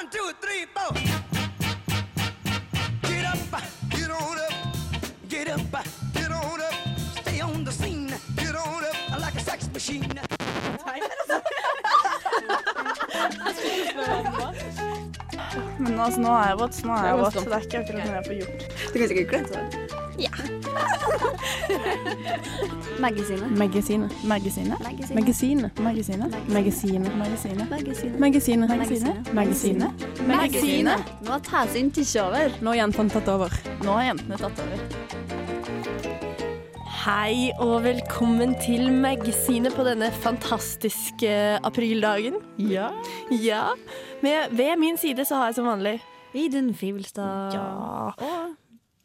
One, two, three, four. Get up, get on up, get up, get on up. Stay on the scene, get on up like a sex machine. Men altså, nå er jeg våt, nå er jeg våt. Det er ikke akkurat noe jeg får gjort. Du kan sikkert kle deg. Magasinet. Magasinet. Magasinet. Magasinet. Magasinet. Magasinet. Magasinet. Magasinet. Magasinet. Magasinet. Magasinet. Nå har Tæsin tisja over. Nå har jentene tatt over. Nå har jentene tatt over. Hei og velkommen til Magasinet på denne fantastiske aprildagen. Ja. Ja, med, Ved min side så har jeg som vanlig Idun Fivelstad. Ja. Og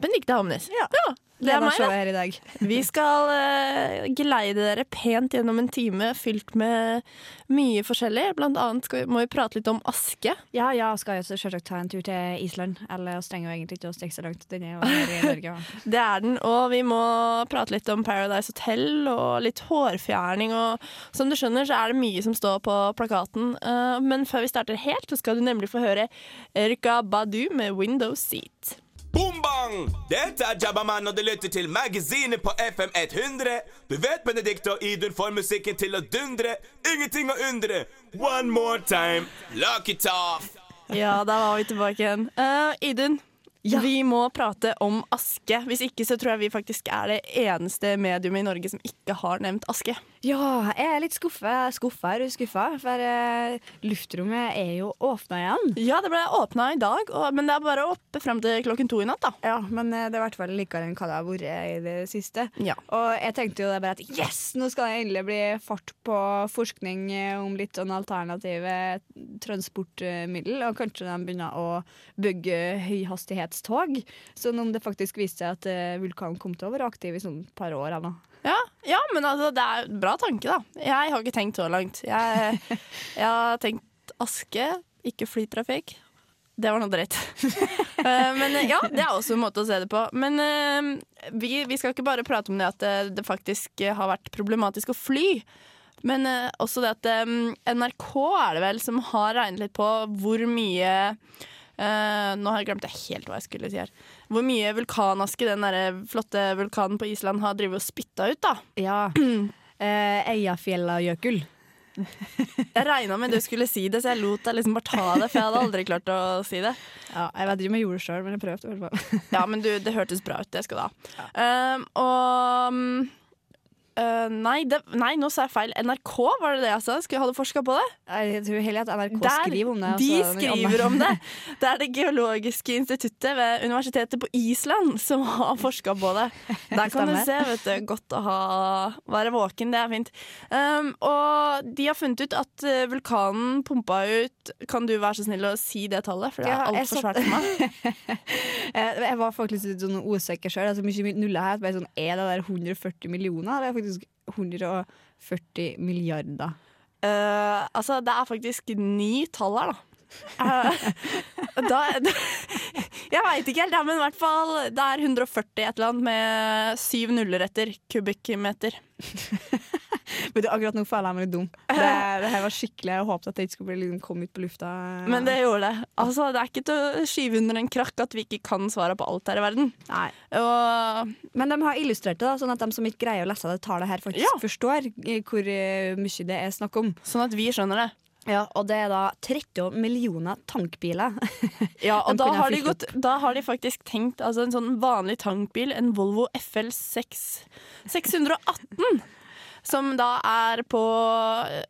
Benedicte Ja Ja. Det er meg, her i dag. Vi skal uh, geleide dere pent gjennom en time fylt med mye forskjellig. Blant annet skal vi, må vi prate litt om aske. Ja, ja, skal jo selvsagt ta en tur til Island. Eller vi trenger jo egentlig ikke å stikke så langt. Den er jo her i Norge. Det er den. Og vi må prate litt om Paradise Hotel og litt hårfjerning. Og som du skjønner, så er det mye som står på plakaten. Uh, men før vi starter helt, så skal du nemlig få høre Erika Badu med Window Seat. Boom bang! Dette er Jabbaman, og du lytter til Magasinet på FM 100. Du vet Benedikte og Idun får musikken til å dundre. Ingenting å undre. One more time. Lock it off. Ja, da var vi tilbake igjen. Uh, Idun, vi må prate om aske. Hvis ikke så tror jeg vi faktisk er det eneste mediumet i Norge som ikke har nevnt aske. Ja, jeg er litt skuffa. Skuffa er du skuffa? For uh, luftrommet er jo åpna igjen. Ja, det ble åpna i dag, og, men det er bare oppe frem til klokken to i natt, da. Ja, men uh, det er i hvert fall likere enn hva det har vært i det siste. Ja. Og jeg tenkte jo det bare at yes, nå skal det endelig bli fart på forskning eh, om litt sånn alternative transportmiddel, og kanskje de begynner å bygge høyhastighetstog. Sånn om det faktisk viste seg at uh, vulkanen kom til å være aktiv i sånn par år eller noe. Ja, ja, men altså, det er en bra tanke, da. Jeg har ikke tenkt så langt. Jeg, jeg har tenkt aske, ikke flytrafikk. Det var noe dritt. Eh, men eh, ja, det er også en måte å se det på. Men eh, vi, vi skal ikke bare prate om det at det, det faktisk har vært problematisk å fly. Men også det at NRK er det vel som har regnet litt på hvor mye eh, Nå har jeg glemt helt hva jeg skulle si her. Hvor mye vulkanaske den der flotte vulkanen på Island har drevet og spytta ut, da. Ja. uh, Eiafjellajökull. Jeg regna med du skulle si det, så jeg lot deg liksom bare ta det, for jeg hadde aldri klart å si det. Ja, jeg vet ikke om jeg gjorde det sjøl, men jeg prøvde i hvert fall. Ja, men du, det hørtes bra ut. Det skal du ha. Um, og um, uh, nei, det, nei, nå sa jeg feil. NRK, var det det jeg sa? Skulle hadde forska på det? Jeg tror heller at NRK Der, skriver om det. de altså, den skriver om det. Det er Det geologiske instituttet ved universitetet på Island som har forska på det. Der kan du se, vet du. Godt å ha, være våken, det er fint. Um, og de har funnet ut at uh, vulkanen pumpa ut Kan du være så snill å si det tallet, for det er Ja, jeg altfor svært for meg. Eh, Jeg var faktisk litt sånn usikker sjøl. Altså, mye nuller her. Bare sånn, er det der 140 millioner? Det er det faktisk 140 milliarder? Uh, altså, det er faktisk ni tall her, da. Uh, da, da jeg veit ikke helt, ja, men i hvert fall det er 140 et eller annet med syv nuller etter kubikkmeter. Men du, akkurat nå føler jeg meg litt dum. Det, det her var skikkelig Jeg håpet at det ikke skulle bli, liksom, komme ut på lufta. Men det gjorde det. Altså, det er ikke til å skyve under en krakk at vi ikke kan svare på alt her i verden. Nei. Og Men de har illustrert det, da, sånn at de som ikke greier å lese det tallet her, faktisk Ja. forstår eh, hvor eh, mye det er snakk om. sånn at vi skjønner det. Ja, Og det er da 30 millioner tankbiler. Ja, og da har, de gått, da har de faktisk tenkt altså en sånn vanlig tankbil, en Volvo FL 6, 618, som da er på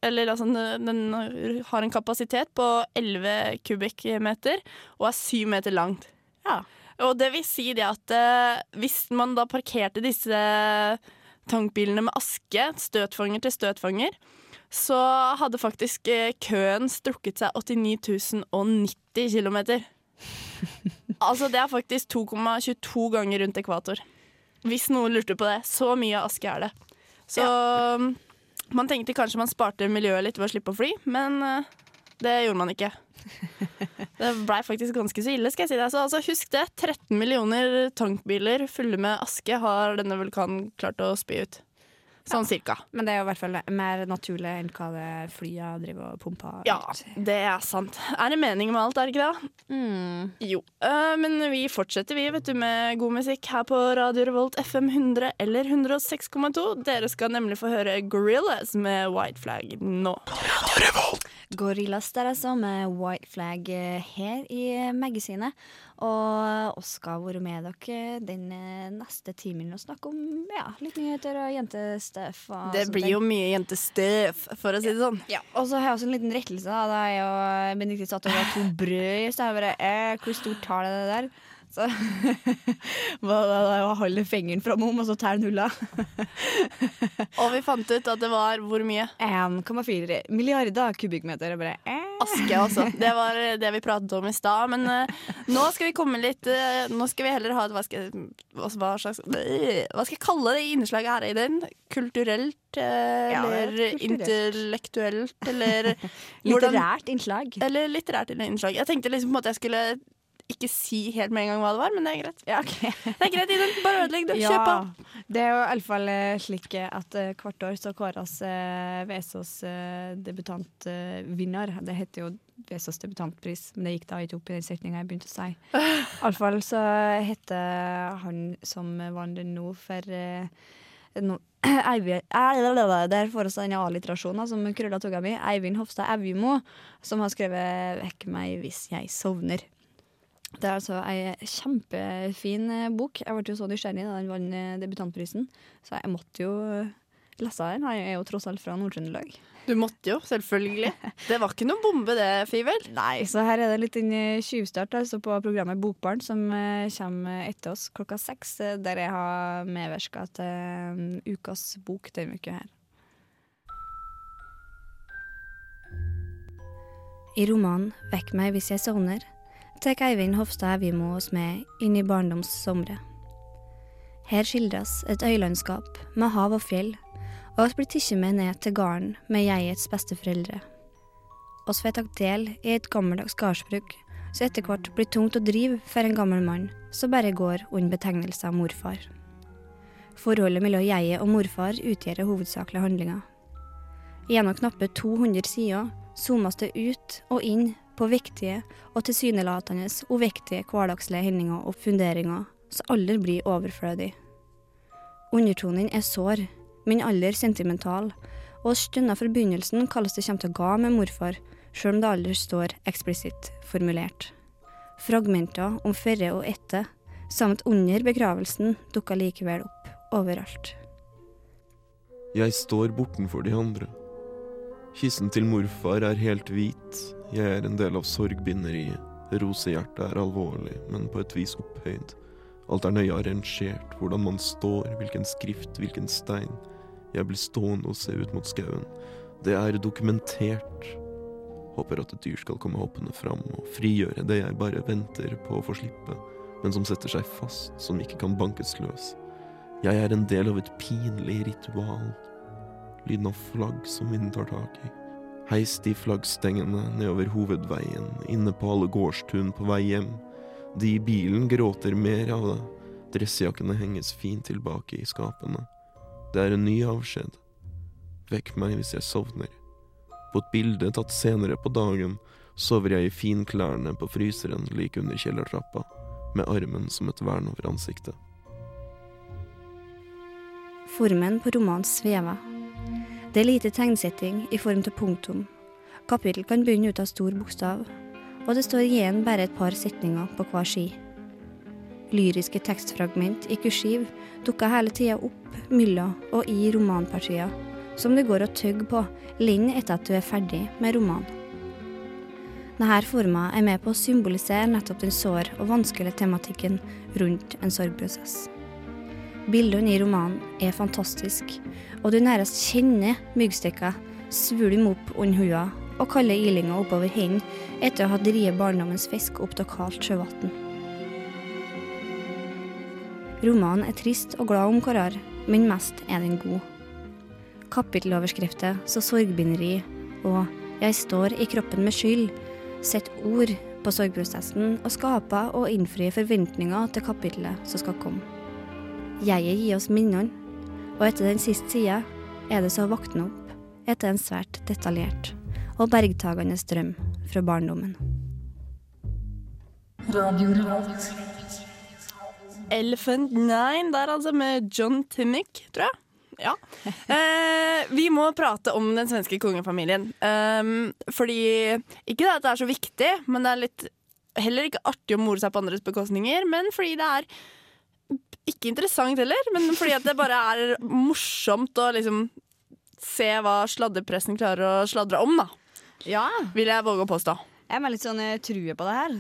Eller altså, den har en kapasitet på 11 kubikkmeter og er 7 meter langt. Ja. Og det vil si det at eh, hvis man da parkerte disse tankbilene med aske, støtfanger til støtfanger, så hadde faktisk eh, køen strukket seg 89 090 km. altså det er faktisk 2,22 ganger rundt ekvator. Hvis noen lurte på det. Så mye aske er det. Så ja. man tenkte kanskje man sparte miljøet litt ved å slippe å fly, men eh, det gjorde man ikke. Det blei faktisk ganske så ille, skal jeg si deg. Så altså, husk det. 13 millioner tankbiler fulle med aske har denne vulkanen klart å spy ut. Sånn cirka. Men det er jo i hvert fall mer naturlig enn hva det flya driver og pumper Ja, det er sant. Er det mening med alt, er det ikke det? Mm. Jo. Uh, men vi fortsetter, vi, vet du, med god musikk her på Radio Revolt FM 100 eller 106,2. Dere skal nemlig få høre Gorillas med White Flag nå. Gorillas der altså, med White Flag eh, her i magasinet. Og oss skal være med dere den eh, neste timen og snakke om ja, litt nyheter og jentestuff. og Det blir jo mye jentestøv, for å si det sånn. Ja, og så har jeg også en liten rettelse. da Da er jo Benedicte satt og to brød i. Jeg bare, eh, Hvor stort tar det der? Så var det da å holde fingeren framom, og så tar den hulla. Og vi fant ut at det var hvor mye? 1,4 milliarder kubikkmeter. Bare, eh. Aske, altså. Det var det vi pratet om i stad. Men uh, nå skal vi komme litt uh, Nå skal vi heller ha et hva skal, hva slags Hva skal jeg kalle det innslaget her i den? Kulturelt? Uh, Ja, er eller intellektuelt? Eller hvordan- Litterært innslag. Eller litterært innslag. Jeg tenkte liksom på måte jeg skulle ikke si helt med en gang hva det var, men det er greit. Ja, ok. Det er greit, Iden. Bare ødelegg det. Kjør på. Det er jo i alle fall eh, slik at uh, hvert år så kåres uh, Vesås uh, debutantvinner. det heter jo Vesås debutantpris, men det gikk da ikke opp i den setninga jeg begynte å si. Iallfall så heter han som vant den nå for uh, no eh, Der får vi en alliterasjon som krølla tunga mi. Eivind Hofstad Evjemo, som har skrevet 'Vekk meg hvis jeg sovner'. Det er altså ei kjempefin eh, bok. Jeg ble jo så nysgjerrig da den vant eh, debutantprisen, så jeg måtte jo eh, lese den. Jeg er jo tross alt fra Nord-Trøndelag. Du måtte jo, selvfølgelig. Det var ikke noen bombe, det, Fivel. Nei, så her er det litt en eh, tjuvstart altså på programmet Bokbarn, som kommer etter oss klokka seks, der jeg har medvirka til eh, ukas bok denne uka her. I romanen 'Vekk meg hvis jeg sovner' tar Eivind Hofstad Evjemo oss med inn i barndomssomre. Her skildres et øylandskap med hav og fjell, og vi blir tatt med ned til gården med jegets besteforeldre. Oss får tatt del i et gammeldags gardsbruk, som etter hvert blir tungt å drive for en gammel mann som bare går under betegnelsen morfar. Forholdet mellom jeget og morfar utgjør hovedsakelig handlinga. Gjennom knappe 200 sider zoomes det ut og inn på viktige og tilsynelatende uviktige hverdagslige hendinger og funderinger som aldri blir overflødig. Undertonen er sår, men aldri sentimental, og oss skjønner fra begynnelsen kalles det kommer til å gå med morfar, sjøl om det aldri står eksplisitt formulert. Fragmenter om førre og etter, samt under begravelsen, dukker likevel opp overalt. Jeg står bortenfor de andre. Kissen til morfar er helt hvit, jeg er en del av sorgbinderiet. Rosehjertet er alvorlig, men på et vis opphøyd. Alt er nøye arrangert, hvordan man står, hvilken skrift, hvilken stein. Jeg blir stående og se ut mot skauen. Det er dokumentert. Håper at et dyr skal komme hoppende fram og frigjøre det jeg bare venter på å få slippe, men som setter seg fast, som ikke kan bankes løs. Jeg er en del av et pinlig ritual. Lyden av flagg som vinden tar tak i. Heis de flaggstengene nedover hovedveien, inne på alle gårdstun på vei hjem. De i bilen gråter mer av det. Dressjakkene henges fint tilbake i skapene. Det er en ny avskjed. Vekk meg hvis jeg sovner. På et bilde tatt senere på dagen sover jeg i finklærne på fryseren like under kjellertrappa, med armen som et vern over ansiktet. Formen på romanen svever. Det er lite tegnsetting i form til punktum. Kapittel kan begynne ut av stor bokstav, og det står igjen bare et par setninger på hver ski. Lyriske tekstfragment i kursiv dukker hele tida opp mellom og i romanpartier, som du går og tygger på lenge etter at du er ferdig med romanen. Denne forma er med på å symbolisere nettopp den sår og vanskelige tematikken rundt en sorgprosess. Bildene i romanen er fantastiske, og du nærmest kjenner myggstikka svulme opp under hua og kalde ilinga oppover hendene etter å ha drevet barndommens fisk opp til kaldt sjøvann. Romanen er trist og glad om hverandre, men mest er den god. Kapitteloverskrifter så sorgbinderi og 'Jeg står i kroppen med skyld' setter ord på sorgprosessen og skaper og innfrir forventninger til kapittelet som skal komme. Jeget gir oss minnene, og etter den siste sida er det så å våkne opp etter en svært detaljert og bergtagende drøm fra barndommen. Elephant Nine der, altså, med John Timmick, tror jeg. Ja. Eh, vi må prate om den svenske kongefamilien. Um, fordi Ikke at det er så viktig, men det er litt heller ikke artig å more seg på andres bekostninger. Men fordi det er ikke interessant heller, men fordi det bare er morsomt å liksom se hva sladrepressen klarer å sladre om, da. Ja, Vil jeg våge å påstå. jeg har litt sånn eh, true på det her.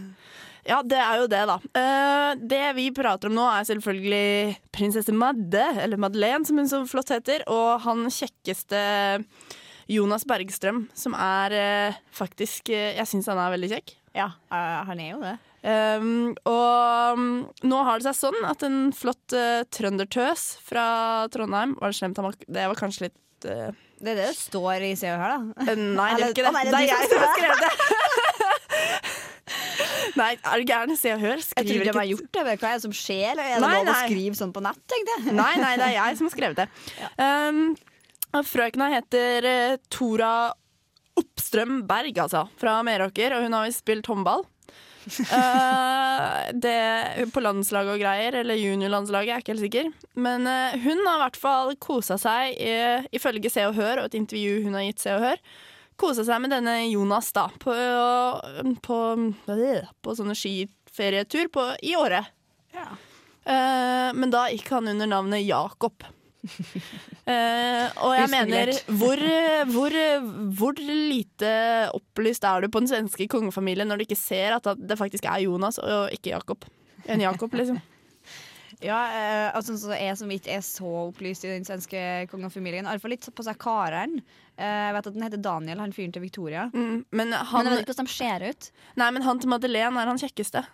Ja, det er jo det, da. Uh, det vi prater om nå, er selvfølgelig prinsesse Madde, eller Madeleine, som hun så flott heter, og han kjekkeste Jonas Bergstrøm, som er uh, faktisk uh, Jeg syns han er veldig kjekk. Ja, han er jo det. Um, og um, nå har det seg sånn at en flott uh, trøndertøs fra Trondheim Var det slemt? Det var kanskje litt uh, Det er det det står i Se og Hør, da. eh, Nei, det er ikke det. Å, nei, det er jeg som har skrevet det. nei, er du gæren? Se og Hør Jeg tror de har gjort det. men Hva er det som skjer? Eller er det Nei, lov å skrive sånn på nett? Nei, nei, det er jeg som har skrevet det. Um, og frøkena heter Tora Oppstrøm Berg, altså, fra Meråker, og hun har visst spilt håndball. Eh, det, på landslaget og greier, eller juniorlandslaget, jeg er ikke helt sikker. Men uh, hun har i hvert fall kosa seg, I ifølge Se og Hør og et intervju hun har gitt Se og Hør, kosa seg med denne Jonas da, på, på, på sånne skiferietur på, i året. Eh, men da gikk han under navnet Jakob. Eh, og jeg mener, hvor, hvor, hvor lite opplyst er du på den svenske kongefamilien når du ikke ser at det faktisk er Jonas og ikke Jakob? En Jakob, liksom. Ja, uh, altså, så jeg som ikke er så opplyst i den svenske kongefamilien, iallfall litt på seg karen. Eh, jeg vet at den heter Daniel, han fyren til Victoria. Mm, men, Men jeg vet ikke hvordan de ser ut. nei, men han til Madeleine er han kjekkeste.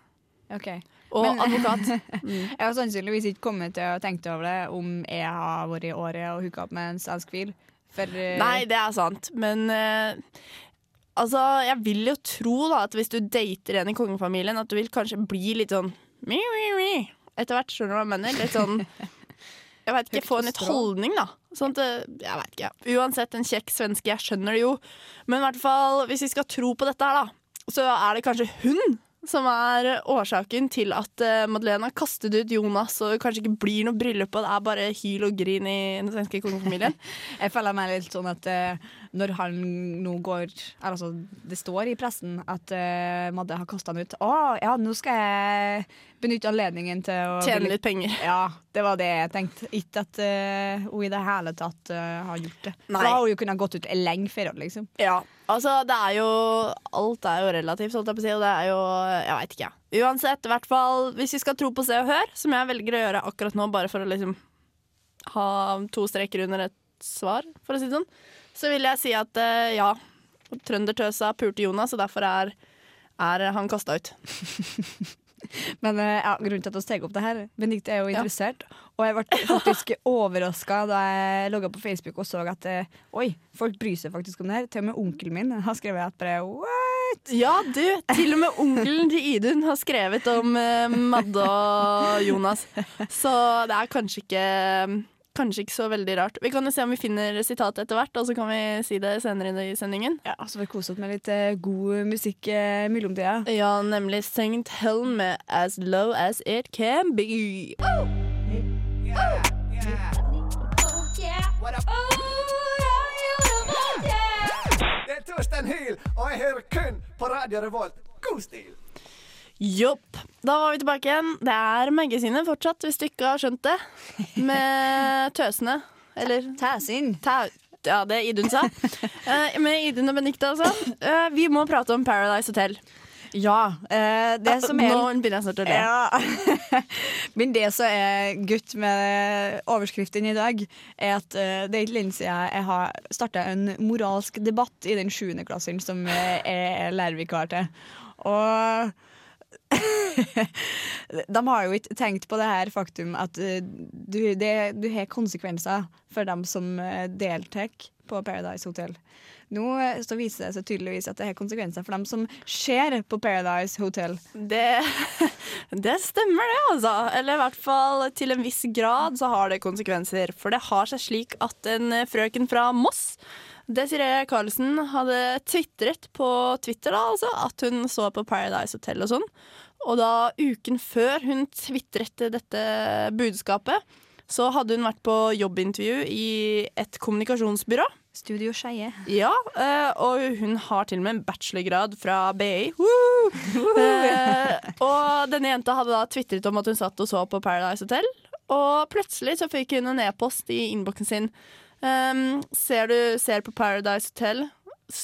Ok Og Men- advokat. Jeg har sannsynligvis ikke kommet til å tenke over det om jeg har vært i året og hooka opp med en svensk fyr. Eh, Nei, det er sant, men uh, Altså, jeg vil jo tro da at hvis du dater en i kongefamilien, at du vil kanskje bli litt sånn mi, mi, mi. Etter hvert, skjønner du hva jeg mener? Litt sånn Jeg vet ikke, få en litt holdning, da. Sånn at, eh, jeg vet ikke. Uansett, en kjekk svenske, jeg skjønner det jo. Men i hvert fall, hvis vi skal tro på dette her, da, så er det kanskje hun som er årsaken til at uh, Madeleine har kastet ut Jonas, og kanskje ikke blir noe bryllup, og det er bare hyl og grin i den svenske kongefamilien. Jeg føler meg litt sånn at eh, når han nå går Altså, det står i pressen at uh, Madde har kasta han ut. Å ja, nå skal jeg benytte anledningen til å Tjene litt penger. Ja, det var det jeg tenkte. Ikke at uh, hun i det hele tatt uh, har gjort det. For Nei. da har hun jo kunnet gått ut lenge før, liksom. Ja, altså det er jo Alt er jo relativt, holdt jeg på å si, og det er jo Jeg veit ikke, jeg. Uansett, i hvert fall hvis vi skal tro på Se og Hør, som jeg velger å gjøre akkurat nå, bare for å liksom ha to streker under et svar, for å si det sånn, så vil jeg si at eh, ja, trøndertøsa pulte Jonas, og derfor er, er han kasta ut. Men eh, ja, grunnen til at vi tar opp det her Benedicte er jo interessert, og jeg ble faktisk overraska da jeg logga på Facebook og så at eh, oi, folk bryr seg faktisk om det her. Til og med onkelen min har skrevet at bare what? Ja, du, til og med onkelen til Idun har skrevet om eh, Madde og Jonas, så det er kanskje ikke Kanskje ikke så veldig rart. Vi kan jo se om vi finner sitatet etter hvert, og så kan vi si det senere i sendingen. Ja, så får vi kose oss med litt eh, god musikk uh, i mellomtida. Ja, nemlig St. Helen med As Low As It Can Be. Det er Torstein Hyl, og jeg hører kun på Radio Revolt. God stil! Jopp. Da var vi tilbake igjen. Det er magasinet fortsatt, hvis du ikke har skjønt det. Med tøsene. Eller Tæsinn. tæ... Ja, det Idun sa. Eh, med Idun og Benedicte, altså. Eh, vi må prate om Paradise Hotel. Ja. eh, det som er Nå begynner jeg snart å le. Ja. Men det som er gutt med overskriften i dag, er at eh, det er ikke lenge siden jeg har starta en moralsk debatt i den sjuende klassen som jeg er lærervikar til. Og De har jo ikke tenkt på det her faktum at eh, du, det, du har konsekvenser for dem som uh, deltar på Paradise Hotel. Nå eh, så viser det seg tydeligvis at det har konsekvenser for dem som ser på Paradise Hotel. Det, det stemmer, det, altså. Eller i hvert fall til en viss grad så har det konsekvenser. For det har seg slik at en frøken fra Moss Desiree Karlsen hadde tvitret på Twitter da, altså, at hun så på Paradise Hotel og sånn. Og da uken før hun tvitret dette budskapet, så hadde hun vært på jobbintervju i et kommunikasjonsbyrå. Studio Skeie. Ja, eh, og hun har til og med en bachelorgrad fra BI. Eh, og denne jenta hadde da tvitret om at hun satt og så på Paradise Hotel. Og plutselig så fikk hun en e-post i innboksen sin. Um, ser du ser på Paradise Hotel?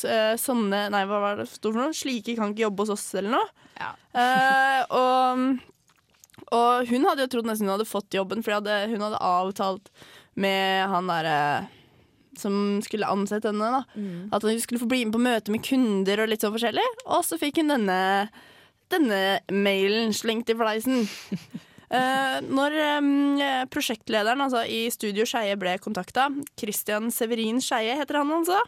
Eh, sånne Nei, hva var det for noe? Slike kan ikke jobbe hos oss, eller noe. Ja. Eh, og, og hun hadde jo trodd nesten hun hadde fått jobben, for hun hadde avtalt med han derre som skulle ansette henne. da Mm. At hun skulle få bli med på møte med kunder og litt sånn forskjellig. Og så fikk hun denne, denne mailen slengt i fleisen. Uh, når um, prosjektlederen altså, i Studio Skeie ble kontakta, Christian Severin Skeie heter han altså,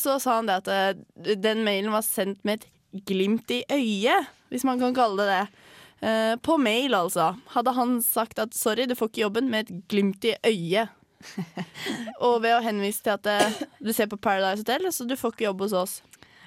så sa han det at eh, den mailen var sendt med et glimt i øyet, hvis man kan kalle det det. Eh, på mail, altså. Hadde han sagt at sorry, du får ikke jobben med et glimt i øyet. Og ved å henvise til at eh, du ser på Paradise Hotel, så du får ikke jobb hos oss.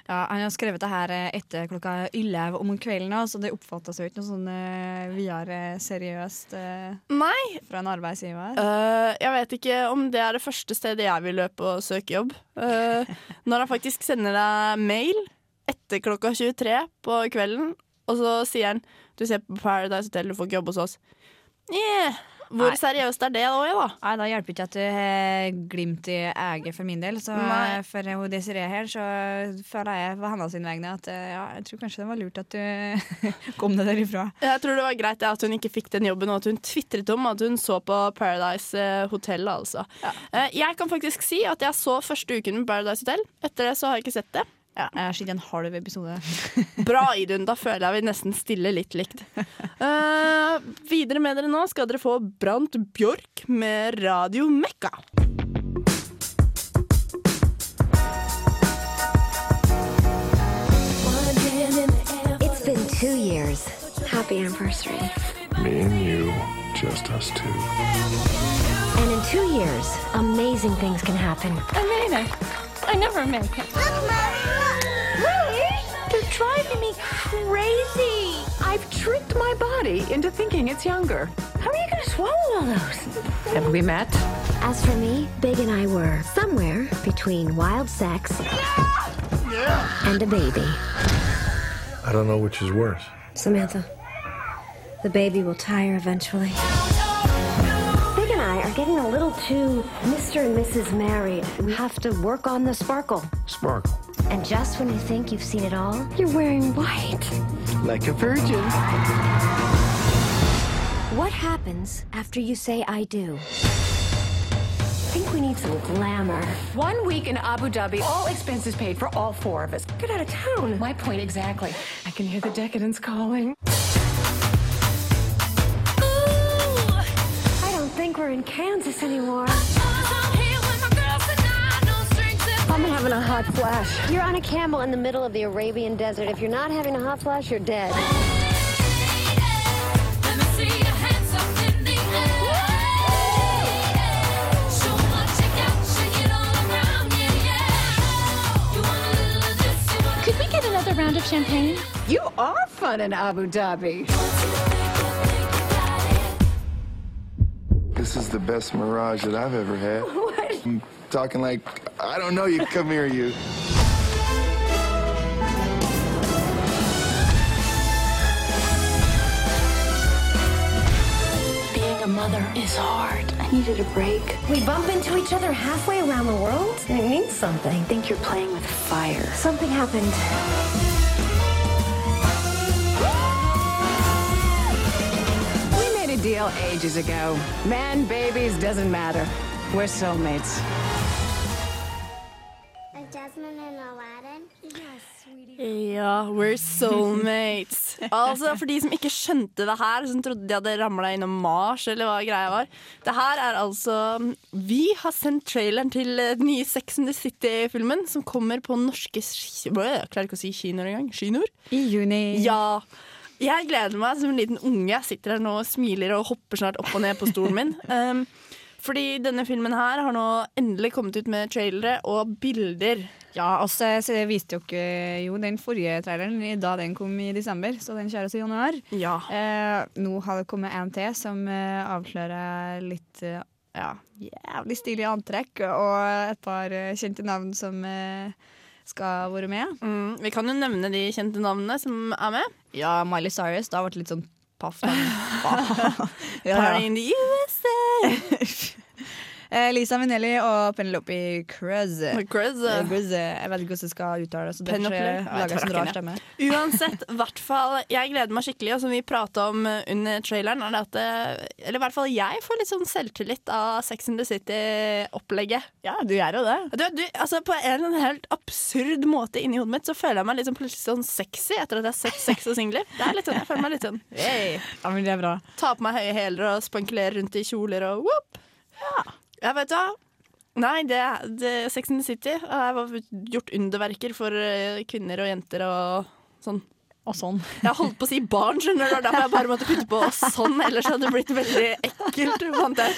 Ja, Han har skrevet det her eh, etter klokka 11 om kvelden, så det oppfattes jo ikke noe sånn uh, videre seriøst uh, Nei. fra en arbeidsgiver. Uh, jeg vet ikke om det er det første stedet jeg vil løpe og søke jobb. Eh, når han faktisk sender deg mail etter klokka 23 på kvelden, og så sier han du ser på Paradise Hotel, du får ikke jobb hos oss. Yeah. Hvor Nei. seriøst er det da? da? Nei, Da hjelper ikke at du har glimt i øyet for min del. Så Nei. for hun Desiree her, så føler jeg på hennes vegne at eh, ja, jeg tror kanskje det var lurt at du kom deg derifra. Jeg tror det var greit at hun ikke fikk den jobben, og at hun tvitret om at hun så på Paradise eh, Hotel. Altså. Ja. jeg kan faktisk si at jeg så første uken med Paradise Hotel. Etter det så har jeg ikke sett det. Ja, jeg har sett en halv episode. Bra, Idun. Da føler jeg vi nesten stiller litt likt. Uh, videre med dere nå skal dere få Brant Bjørk med Radio Mekka. It's been two years. Happy anniversary. Me and you, just us two. And in two years, amazing things can happen. I mean it. I never make it. Really? They're driving me crazy. I've tricked my body into thinking it's younger. How are you going to swallow all those? Have we met? As for me, Big and I were somewhere between wild sex and a baby. I don't know which is worse. Samantha, the baby will tire eventually. Getting a little too Mr. and Mrs. Married. We have to work on the sparkle. Sparkle. And just when you think you've seen it all, you're wearing white. Like a virgin. What happens after you say I do? I think we need some glamour. One week in Abu Dhabi, all expenses paid for all four of us. Get out of town. My point exactly. I can hear the decadence calling. In Kansas anymore. I'm having a hot flash. You're on a camel in the middle of the Arabian desert. If you're not having a hot flash, you're dead. Could we get another round of champagne? You are fun in Abu Dhabi. This is the best mirage that I've ever had. What? I'm talking like, I don't know you. Come here, you. Being a mother is hard. I needed a break. We bump into each other halfway around the world? It means something. I think you're playing with fire. Something happened. Deal ages ago. Man, babies, doesn't matter. We're soulmates. Is Jasmine in Aladdin? Yes, sweetie. Ja, we're soulmates. altså, For de som ikke skjønte det her, som trodde de hadde ramla innom Mars, eller hva greia var. Det her er altså Vi har sendt traileren til den nye Sex and the City-filmen, som kommer på norske Jeg klarer ikke å si kinoer engang. Kinoer? I juni. Ja. Jeg gleder meg som en liten unge. Jeg sitter her nå og smiler og hopper snart opp og ned på stolen min. Um, fordi denne filmen her har nå endelig kommet ut med trailere og bilder. Ja, altså, så jeg viste dere jo den forrige traileren da den kom i desember, så den kjøres i januar. Ja. Eh, nå har det kommet en til som eh, avslører litt eh, ja, jævlig stilig antrekk, og et par eh, kjente navn som eh, skal være med. Mm, vi kan jo nevne de kjente navnene som er med. Ja, Miley Cyrus. Det har vært litt sånn paff. Party in the USA! Eh, Lisa Minnelli og Penelope Cruz. Cruz. Eh, Cruz, eh, Jeg vet ikke hvordan jeg skal uttale det. Så derfor lager jeg sånn rar stemme. Uansett, hvert fall, jeg gleder meg skikkelig, og som vi prata om under traileren, er det at det, Eller i hvert fall jeg får litt sånn selvtillit av Sex in the City-opplegget. Ja, du gjør jo det. Du, du, altså På en eller annen helt absurd måte inni hodet mitt så føler jeg meg sånn plutselig sånn sexy etter at jeg har sett Sex og singler. Det er litt sånn, Jeg føler meg litt sånn hey. Ja, men det er bra. Ta på meg høye hæler og spankulere rundt i kjoler og whoop. Ja. vet du hva. Nei, det, er Sex in the City har gjort underverker for eh, kvinner og jenter og sånn. Og sånn. Jeg holdt på å si barn, skjønner du. Derfor jeg bare måtte putte på sånn, ellers hadde det blitt veldig ekkelt. fant jeg.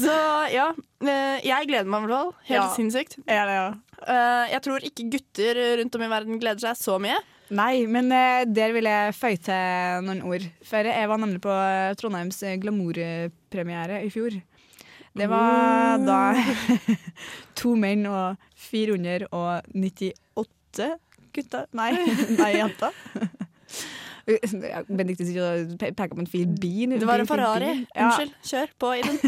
Så ja, eh, jeg gleder meg i hvert fall. Helt Ja. sinnssykt. Ja, ja. Eh, Jeg tror ikke gutter rundt om i verden gleder seg så mye. Nei, men der vil jeg føye til noen ord. For jeg var nemlig på Trondheims glamourpremiere i fjor. Det var da to menn og 498 gutter Nei, nei jenter. Benedicte peker på en fin bil. Det var en Ferrari. bil. Ja, Unnskyld. Kjør på, Idun.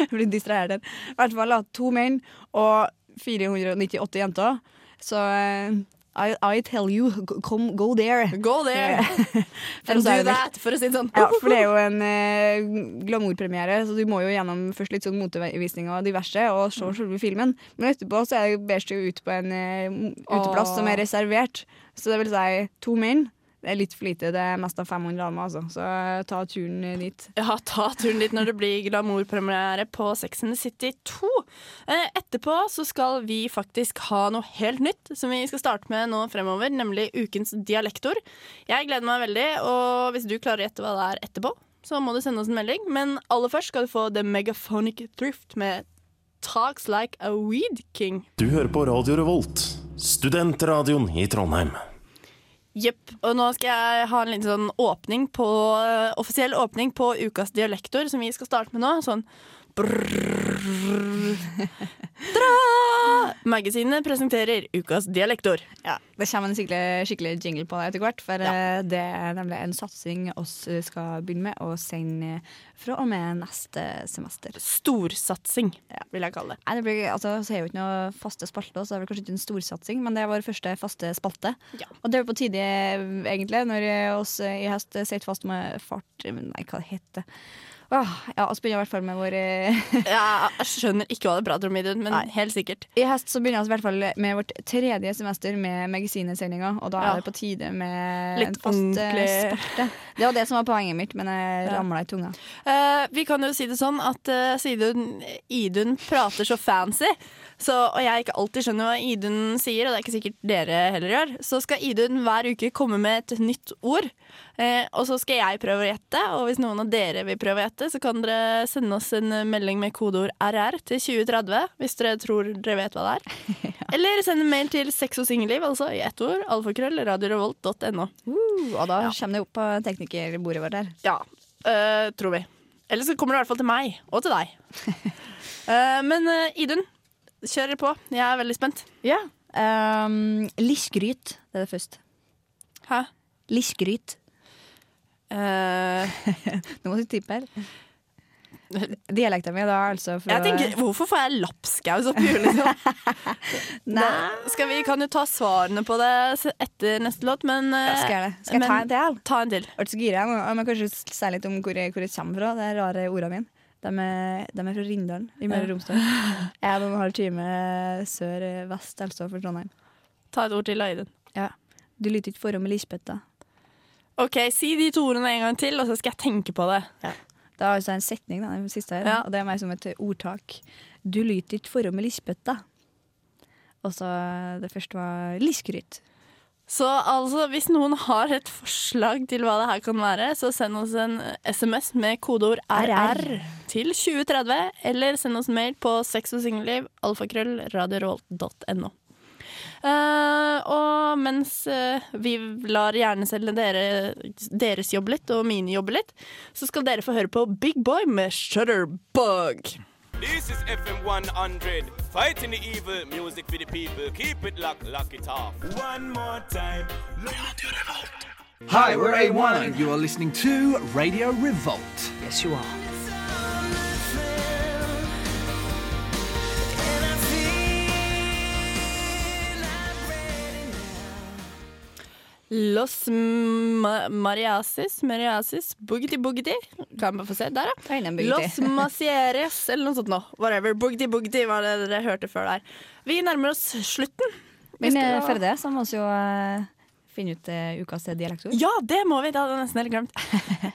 jeg blir distrahert her. I hvert fall to menn og 498 jenter. Så eh, I, I tell you, come, go there. Go there. And do that, for å si det sånn. Ja, for det er jo en eh, glamourpremiere, så du må jo gjennom først litt sånn motevisning og diverse, og se selve filmen. Men etterpå så er det bedst å ut på en eh, uteplass oh. som er reservert. Så det vil si to menn. Det er litt for lite. Det er mest av 500 damer, altså. Så eh, ta turen dit. Ja, ta turen dit når det blir glamourpremiere på Sex and the City 2. Eh, etterpå så skal vi faktisk ha noe helt nytt som vi skal starte med nå fremover, nemlig ukens dialektord. Jeg gleder meg veldig, og hvis du klarer å gjette hva det er etterpå, så må du sende oss en melding. Men aller først skal du få The Megaphonic Thrift med Talks Like a Weed King. Du hører på Radio Revolt, studentradioen i Trondheim. Jepp. Og nå skal jeg ha en liten sånn åpning på Offisiell åpning på ukas dialektor, som vi skal starte med nå. Sånn! Magasinet presenterer ukas dialektord. Ja, Det kommer en skikkelig, skikkelig jingle på det etter hvert, for ja. det er nemlig en satsing oss eh, skal begynne med å sende fra og med neste semester. Storsatsing, vil jeg kalle det. Nei, det blir, altså, så er jo ikke noe faste spalte, så det vel kanskje ikke en storsatsing, men det er vår første faste spalte. Og det er på tide, egentlig, når oss i høst sitter fast med fart Nei, hva det heter Åh, ja, Vi begynner i hvert fall med vår ja, Jeg skjønner ikke hva det prater om, Idun, men helt sikkert. I høst så begynner vi i hvert fall med vårt tredje semester med Magasinet-sendinga, og da Ja. er det på tide med Litt en fast eh, spalte. Det var det som var poenget mitt, men jeg ramla i tunga. Uh, vi kan jo si det sånn at uh, siden Idun prater så fancy, så, og jeg ikke alltid skjønner hva Idun sier, og det er ikke sikkert dere heller gjør, så skal Idun hver uke komme med et nytt ord. Eh, og så skal jeg prøve å gjette, og hvis noen av dere vil prøve å gjette, så kan dere sende oss en melding med kodeord RR til 2030, hvis dere tror dere vet hva det er. Eller send en mail til sex og singelliv, altså i ett ord, alfakrøll, radiorevolt.no. Uh, og da kommer det opp på teknikerbordet vårt her. Ja, eh, tror vi. Eller så kommer det i hvert fall til meg, og til deg. Eh, men øh, Idun, kjør på. Jeg er veldig spent. Ja. Um, Lisgryt, det er det først. Hæ? Liskgryt. Nå må du tippe her. Dialekta mi da, altså. Jeg tenker, Hvorfor får jeg lapskaus oppi huet, liksom? Da skal vi kan jo ta svarene på det etter neste låt, men Ja, skal jeg det? Skal jeg ta en til? Ta en til. Jeg ble så gira. Jeg må kanskje si litt om hvor jeg, hvor jeg kommer fra. Det er rare ordene mine. De er, de er fra Rindalen i Møre og Romsdal. Jeg er noen halv time sør-vest altså for Trondheim. Ta et ord til, Aiden. Ja. Du lytter ikke forhånd med Lisbeth, da. OK, si de to ordene en gang til, og så skal jeg tenke på det. Det er altså en setning, da, den siste her, Ja. og det er mer som et ordtak. Du lyter ikke for med Lisbeth, da. Og så det første var Liskryt. Så altså, hvis noen har et forslag til hva det her kan være, så send oss en SMS med kodeord RR til 2030, eller send oss mail på sex og singelliv, alfakrøll, radiorevolt.no. Eh, og mens uh, vi lar hjernecellene dere, deres jobbe litt, og mine jobbe litt, så skal dere få høre på Big Boy med Shutterbug. This is FM 100, fighting the evil, music for the people. Keep it locked, lock it off. One more time. Radio Revolt. Hi, we're A1 and you are listening to Radio Revolt. Yes, you are. Los ma Mariasis, Mariasis, Boogity Boogity. Kan man få se? Der, ja. Los Macieres, eller noe sånt nå. Whatever. Boogity Boogity var det dere hørte før der. Vi nærmer oss slutten. Vi Men eh, før det så må vi jo eh, finne ut uh, ukas dialektord. Ja, det må vi! Det hadde jeg nesten helt glemt.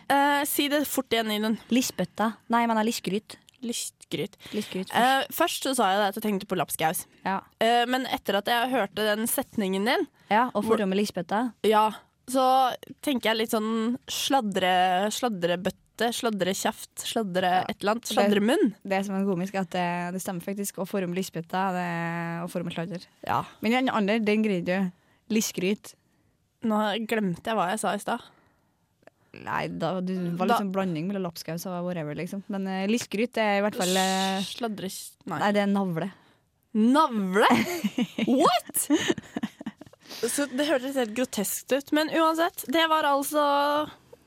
uh, si det fort igjen, Idun. Lisbøtta. Nei, jeg mener Liskryt. Lystgryt. Lystgryt uh, først så sa jeg det at jeg tenkte på lapskaus. Ja. Uh, men etter at jeg hørte den setningen din, ja, og forholdet med Lisbøtta, ja, så tenker jeg litt sånn sladre, sladrebøtte, sladrekjeft, sladre et eller annet. Sladremunn. Det som er komisk, er at det, det stemmer faktisk. Å forme Lisbøtta og forme sladder. Ja. Men den andre, den greide du. Lysgryt. Nå glemte jeg hva jeg sa i stad. Nei, da, det var Da- liksom blanding mellom lapskaus og whatever, liksom. Men uh, lillskryt er i hvert fall uh, Sladres... Nei. Nei, det er navle. Navle? What?! Så det hørtes helt groteskt ut. Men uansett, det var altså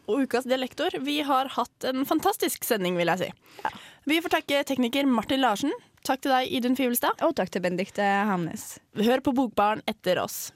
ukas dialektor. Vi har hatt en fantastisk sending, vil jeg si. Vi får takke tekniker Martin Larsen. Takk til deg, Idun Fivelstad. Og takk til Benedicte Hamnes. Hør på Bokbarn etter oss.